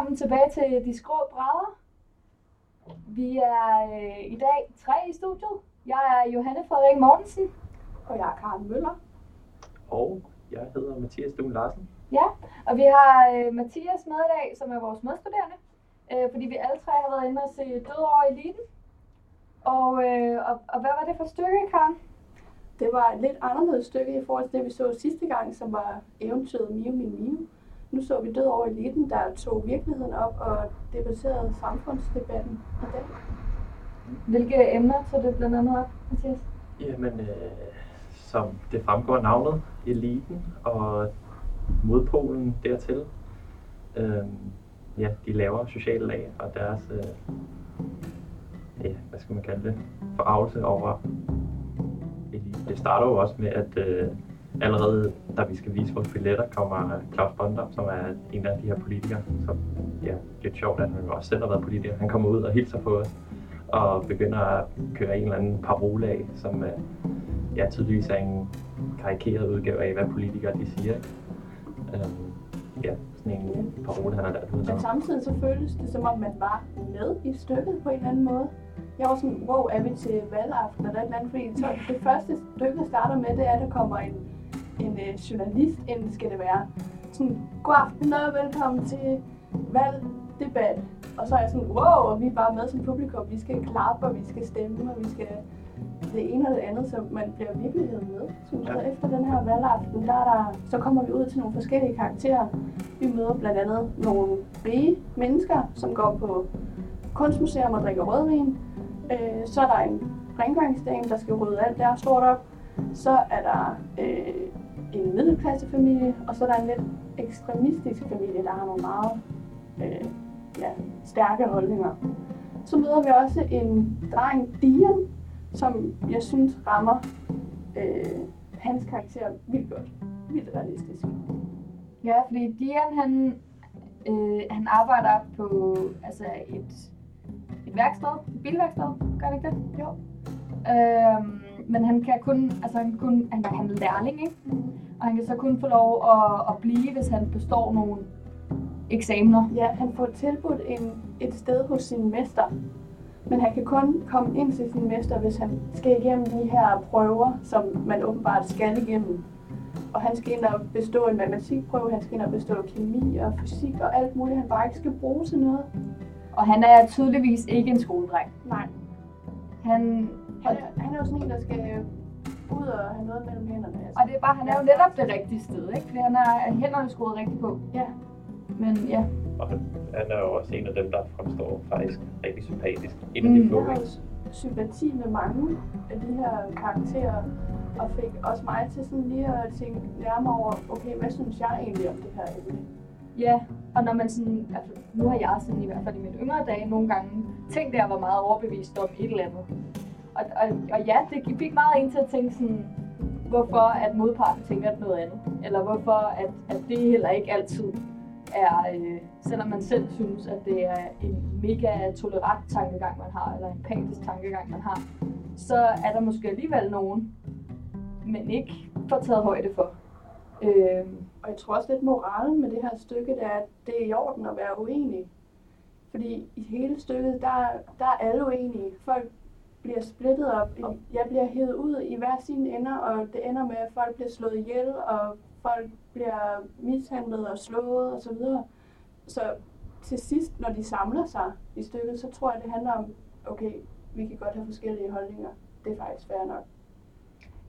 velkommen tilbage til De Skrå Brædder. Vi er øh, i dag tre i studiet. Jeg er Johanne Frederik Mortensen. Og jeg er Karen Møller. Og jeg hedder Mathias Dun Larsen. Ja, og vi har øh, Mathias med i dag, som er vores medstuderende. Øh, fordi vi alle tre har været inde og se Død over eliten. Og, øh, og, og hvad var det for et stykke, Karen? Det var et lidt anderledes stykke i forhold til det, vi så sidste gang, som var eventyret Mio Min Mio. Nu så vi Død over eliten, der tog virkeligheden op og debatterede samfundsdebatten i dag. Hvilke emner tog det blandt andet op, Mathias? Jamen, øh, som det fremgår navnet, eliten og modpolen dertil. Øh, ja, de lavere sociale lag og deres, øh, ja, hvad skal man kalde det, forarvelse over eliten. Det starter jo også med, at øh, allerede da vi skal vise vores billetter, kommer Claus Bondam, som er en af de her politikere, som ja, lidt sjovt, at han også selv har været politiker. Han kommer ud og hilser på os og begynder at køre en eller anden parole af, som øh, ja, tydeligvis er en karikeret udgave af, hvad politikere de siger. Øhm, ja, sådan en parole, han har lært ud Men samtidig så føltes det, som om man var med i stykket på en eller anden måde. Jeg var sådan, wow, er vi til valgaften eller et eller andet, fordi så det første stykke starter med, det er, at der kommer en, en uh, journalist ind, skal det være. Sådan, god aften og velkommen til valgdebat. Og så er jeg sådan, wow, og vi er bare med som publikum. Vi skal klappe, og vi skal stemme, og vi skal det ene og det andet, så man bliver virkeligheden med. Synes jeg. Ja. Efter den her valgaften, der er der, så kommer vi ud til nogle forskellige karakterer. Vi møder blandt andet nogle rige mennesker, som går på kunstmuseum og drikker rødvin. Øh, så er der en rengøringsdame, der skal rydde alt der stort op. Så er der øh, en middelklassefamilie, og så er der en lidt ekstremistisk familie, der har nogle meget øh, ja, stærke holdninger. Så møder vi også en dreng, Dian, som jeg synes rammer øh, hans karakter vildt godt. Vildt realistisk. Ja, fordi Dian, han, øh, han arbejder på altså et, et værksted, et bilværksted, gør det ikke det? Jo. Øhm, men han kan kun, altså han, kun, han er, han er lærling, ikke? Og han kan så kun få lov at, at blive, hvis han består nogle eksamener. Ja, han får tilbudt en, et sted hos sin mester. Men han kan kun komme ind til sin mester, hvis han skal igennem de her prøver, som man åbenbart skal igennem. Og han skal ind og bestå en matematikprøve, han skal ind og bestå kemi og fysik og alt muligt, han bare ikke skal bruge til noget. Og han er tydeligvis ikke en skoledreng. Nej, Han, han er, han er jo sådan en, der skal ud og have noget mellem hænderne. Altså. og det er bare, han er jo netop det rigtige sted, ikke? Fordi han har hænderne skruet rigtigt på. Ja, Men ja, Og han, han er jo også en af dem, der fremstår faktisk rigtig sympatisk. En af Mm. de jeg få, har sympati med mange af de her karakterer, og fik også mig til sådan lige at tænke nærmere over, okay, hvad synes jeg egentlig om det her emne? Ja, og når man sådan, altså, nu har jeg sådan i hvert fald i mine yngre dage nogle gange tænkt, at jeg var meget overbevist om et eller andet. Og, og, og ja, det fik meget en til at tænke sådan, hvorfor at modparten tænker noget andet. Eller hvorfor at, at det heller ikke altid er, øh, selvom man selv synes, at det er en mega tolerant tankegang, man har, eller en empatisk tankegang, man har, så er der måske alligevel nogen, men ikke får taget højde for. Øh, Og jeg tror også lidt moralen med det her stykke, det er, at det er i orden at være uenig. Fordi i hele stykket, der, der er alle uenige. Folk bliver splittet op. Jeg bliver hævet ud i hver sine ender, og det ender med, at folk bliver slået ihjel, og folk bliver mishandlet og slået osv. Så, videre. så til sidst, når de samler sig i stykket, så tror jeg, det handler om, okay, vi kan godt have forskellige holdninger. Det er faktisk fair nok.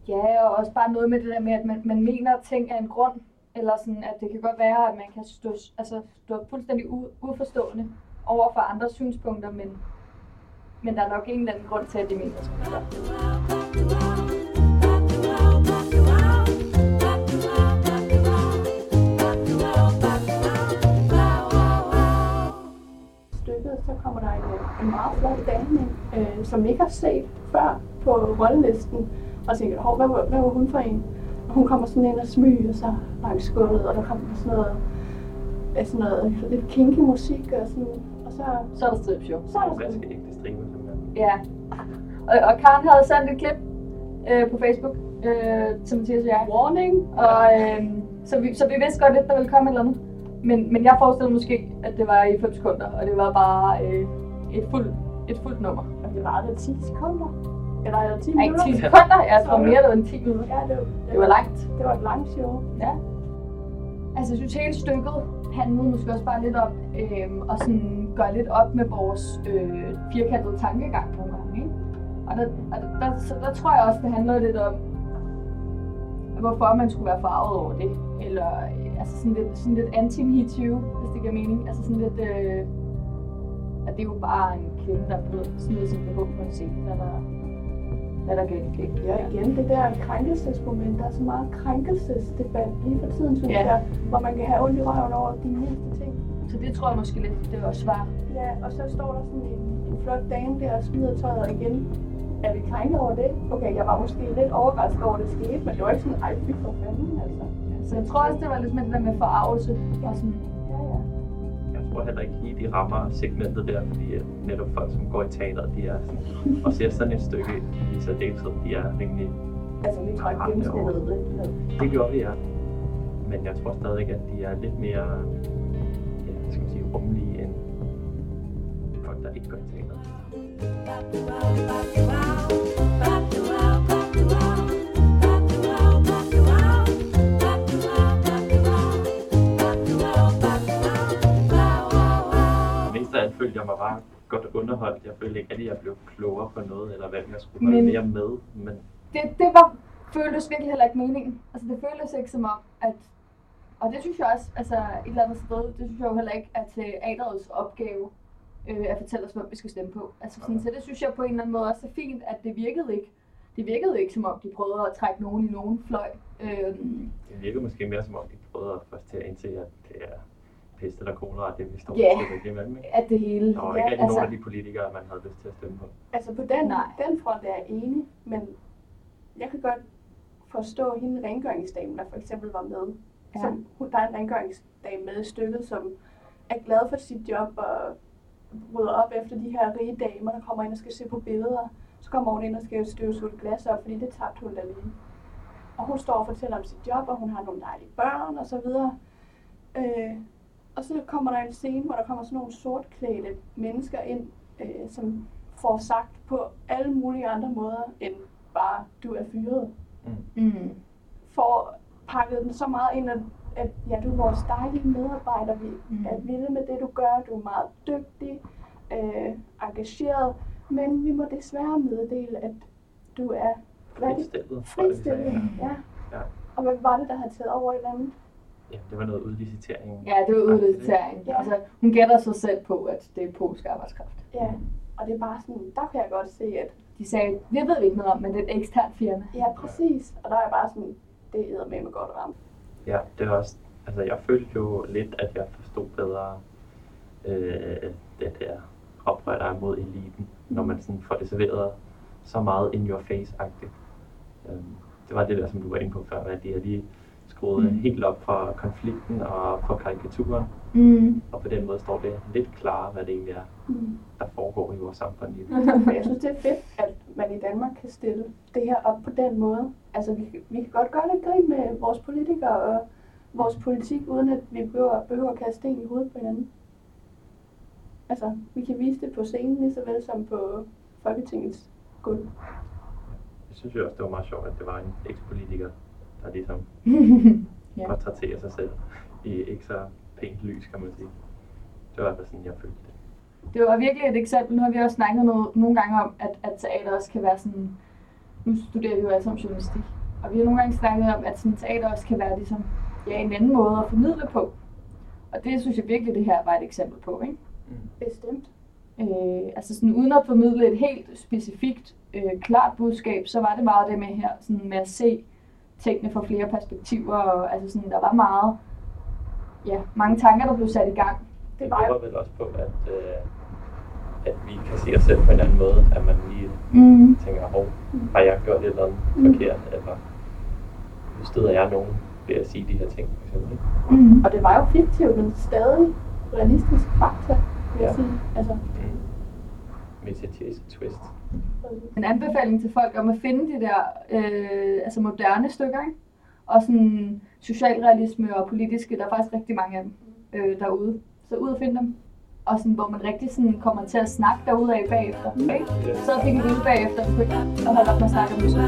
Ja, og også bare noget med det der med, at man, man mener, at ting er en grund. Eller sådan, at det kan godt være, at man kan stå, altså, stå fuldstændig u, uforstående over for andres synspunkter, men, men der er nok en eller anden grund til, at de mener sådan. her. stykket, så kommer der en, en meget flot dame, ind, øh, som ikke har set før på rollelisten, og tænker, Hov, hvad, var- hvad var hun for en? Og hun kommer sådan ind og smyger sig langs gulvet, og der kommer sådan noget, sådan noget lidt kinky musik, og, sådan, så, Så er der stripshow. så er der Ganske sådan, ægte simpelthen. Ja. Og, og Karen havde sendt et klip øh, på Facebook øh, til Mathias og jeg. warning, Og, øh, så, vi, så vi vidste godt lidt, der ville komme et eller andet. men, men jeg forestiller måske, at det var i 5 sekunder, og det var bare øh, et fuldt et fuldt nummer. Og det var det 10 sekunder. Eller er det 10 Nej, minutter? 10 sekunder. Jeg tror mere, det var en 10 minutter. Ja, det, var, Det var langt. Det var et langt show. Ja. Altså, jeg synes hele stykket handlede måske også bare lidt om øh, at sådan gøre lidt op med vores øh, firkantede tankegang nogle gange, ikke? Og der, og der, der, så der tror jeg også, det handler lidt om, hvorfor man skulle være farvet over det. Eller øh, altså sådan lidt, sådan lidt anti-MeToo, hvis det giver mening. Altså sådan lidt, øh, at det er jo bare en kvinde, der er blevet smidt sin behov på en scene, eller hvad der galt ikke. Ja, igen, det der krænkelsesmoment, der er så meget krænkelsesdebat lige for tiden, synes Ja. jeg, hvor man kan have ondt i røven over de mindste ting. Så det tror jeg måske lidt, det var svar. Ja, og så står der sådan en, en flot dame der og smider tøjet igen. Er vi krænket over det? Okay, jeg var måske lidt overrasket over, at det skete, men det var ikke sådan, ej, fy for fanden, altså. Så jeg tror også, det var lidt med det der med forarvelse. Og sådan, tror heller ikke lige, de rammer segmentet der, fordi at netop folk, som går i teateret, de er sådan, og ser sådan et stykke i særdeleshed, de er rimelig, Altså, vi over. gennemsnittet ned. det gjorde vi, ja. Men jeg tror stadig, at de er lidt mere, ja, hvad skal man sige, rummelige end folk, der ikke går i teateret. Mest af alt følte jeg mig bare godt underholdt. Jeg følte ikke, at jeg blev klogere på noget, eller hvad jeg skulle holde Men- mere med. Men det, det var, føltes virkelig heller ikke meningen. Altså det føltes ikke som om, at... Og det synes jeg også, altså et eller andet sted, det synes jeg jo heller ikke er teaterets opgave øh, at fortælle os, hvem vi skal stemme på. Altså sådan, så det synes jeg på en eller anden måde også er fint, at det virkede ikke. Det virkede ikke som om, de prøvede at trække nogen i nogen fløj. Øh, det virkede måske mere som om, de prøvede at først til at indse, at det er pest eller kolera, det vi står Ja. til at imellem. Ikke? at det hele... Var Ja, ikke rigtig altså- nogen af de politikere, man havde lyst til at stemme på. Altså på den, Nej. den front er jeg enig, men jeg kan godt forstå hende rengøringsdamen, der for eksempel var med. Ja. Som, hun, der er en rengøringsdame med i stykket, som er glad for sit job og rydder op efter de her rige damer, der kommer ind og skal se på billeder. Så kommer hun ind og skal støvsuge et glas op, fordi det tabte hun da lige. Og hun står og fortæller om sit job, og hun har nogle dejlige børn og så videre. Øh, og så kommer der en scene, hvor der kommer sådan nogle sortklædte mennesker ind, øh, som får sagt på alle mulige andre måder, end bare, du er fyret. Mm. Får pakket den så meget ind, at, at ja, du er vores dejlige medarbejder, vi Mm. er vilde med det, du gør, du er meget dygtig, øh, engageret, men vi må desværre meddele, at du er. Fritstillet, ja. Ja. Og hvad var det, der havde taget over i landet? Ja, det var noget udlicitering. Ja, det var udlicitering. Ja. Altså, hun gætter sig selv på, at det er polsk arbejdskraft. Ja, og det er bare sådan, der kan jeg godt se, at De sagde, det ved vi ikke noget om, men det er et eksternt firma. ja, præcis. Og der er jeg bare sådan, det er med med godt ramt. Ja, det var også, altså jeg følte jo lidt, at jeg forstod bedre øh, det der oprør, der er mod eliten, når man sådan får det serveret så meget in your face-agtigt. Øhm, det var det der, som du var inde på før, at de har lige skruet Mm. helt op for konflikten og for karikaturen, Mm. og på den måde står det lidt klarere, hvad det egentlig er, Mm. der foregår i vores samfund jeg synes, det er fedt, at man i Danmark kan stille det her op på den måde. Altså, vi, kan- vi kan godt gøre lidt grin med vores politikere og vores politik, uden at vi behøver, behøver at kaste sten i hovedet på hinanden. Altså, vi kan vise det på scenen lige så vel som på Folketingets gulv. Jeg synes jo også, det var meget sjovt, at det var en ekspolitiker, der ligesom Ja. portrætterer sig selv i ikke så pænt lys, kan man sige. Det var i hvert fald sådan, jeg følte det. Det var virkelig et eksempel. Nu har vi også snakket noget, nogle gange om, at, at teater også kan være sådan... Nu studerer vi jo alle sammen journalistik. Og vi har nogle gange snakket om, at sådan, teater også kan være ligesom, ja, en anden måde at formidle på. Og det synes jeg virkelig, det her var et eksempel på. Ikke? Bestemt. Øh, altså sådan, uden at formidle et helt specifikt, øh, klart budskab, så var det meget det med her, sådan med at se tingene fra flere perspektiver. Og, altså sådan, der var meget, ja, mange tanker, der blev sat i gang. Det Jeg var jo vel også på, at, øh, at vi kan se os selv på en anden måde, at man lige Mm. tænker, hov, har jeg gjort et eller andet Mm. forkert, eller nu støder jeg nogen ved at sige de her ting, for eksempel. Mm. Og det var jo fiktivt, men stadig realistisk fakta, vil jeg Ja. sige. Til chase twist. en anbefaling til folk om at finde de der øh, altså moderne stykker, ikke? Og sådan socialrealisme og politiske, der er faktisk rigtig mange af dem. øh, derude. Så ud og finde dem. Og sådan, hvor man rigtig sådan kommer til at snakke derude af bagefter. Ikke? Så fik en øl bagefter, og holde op med at snakke om musik.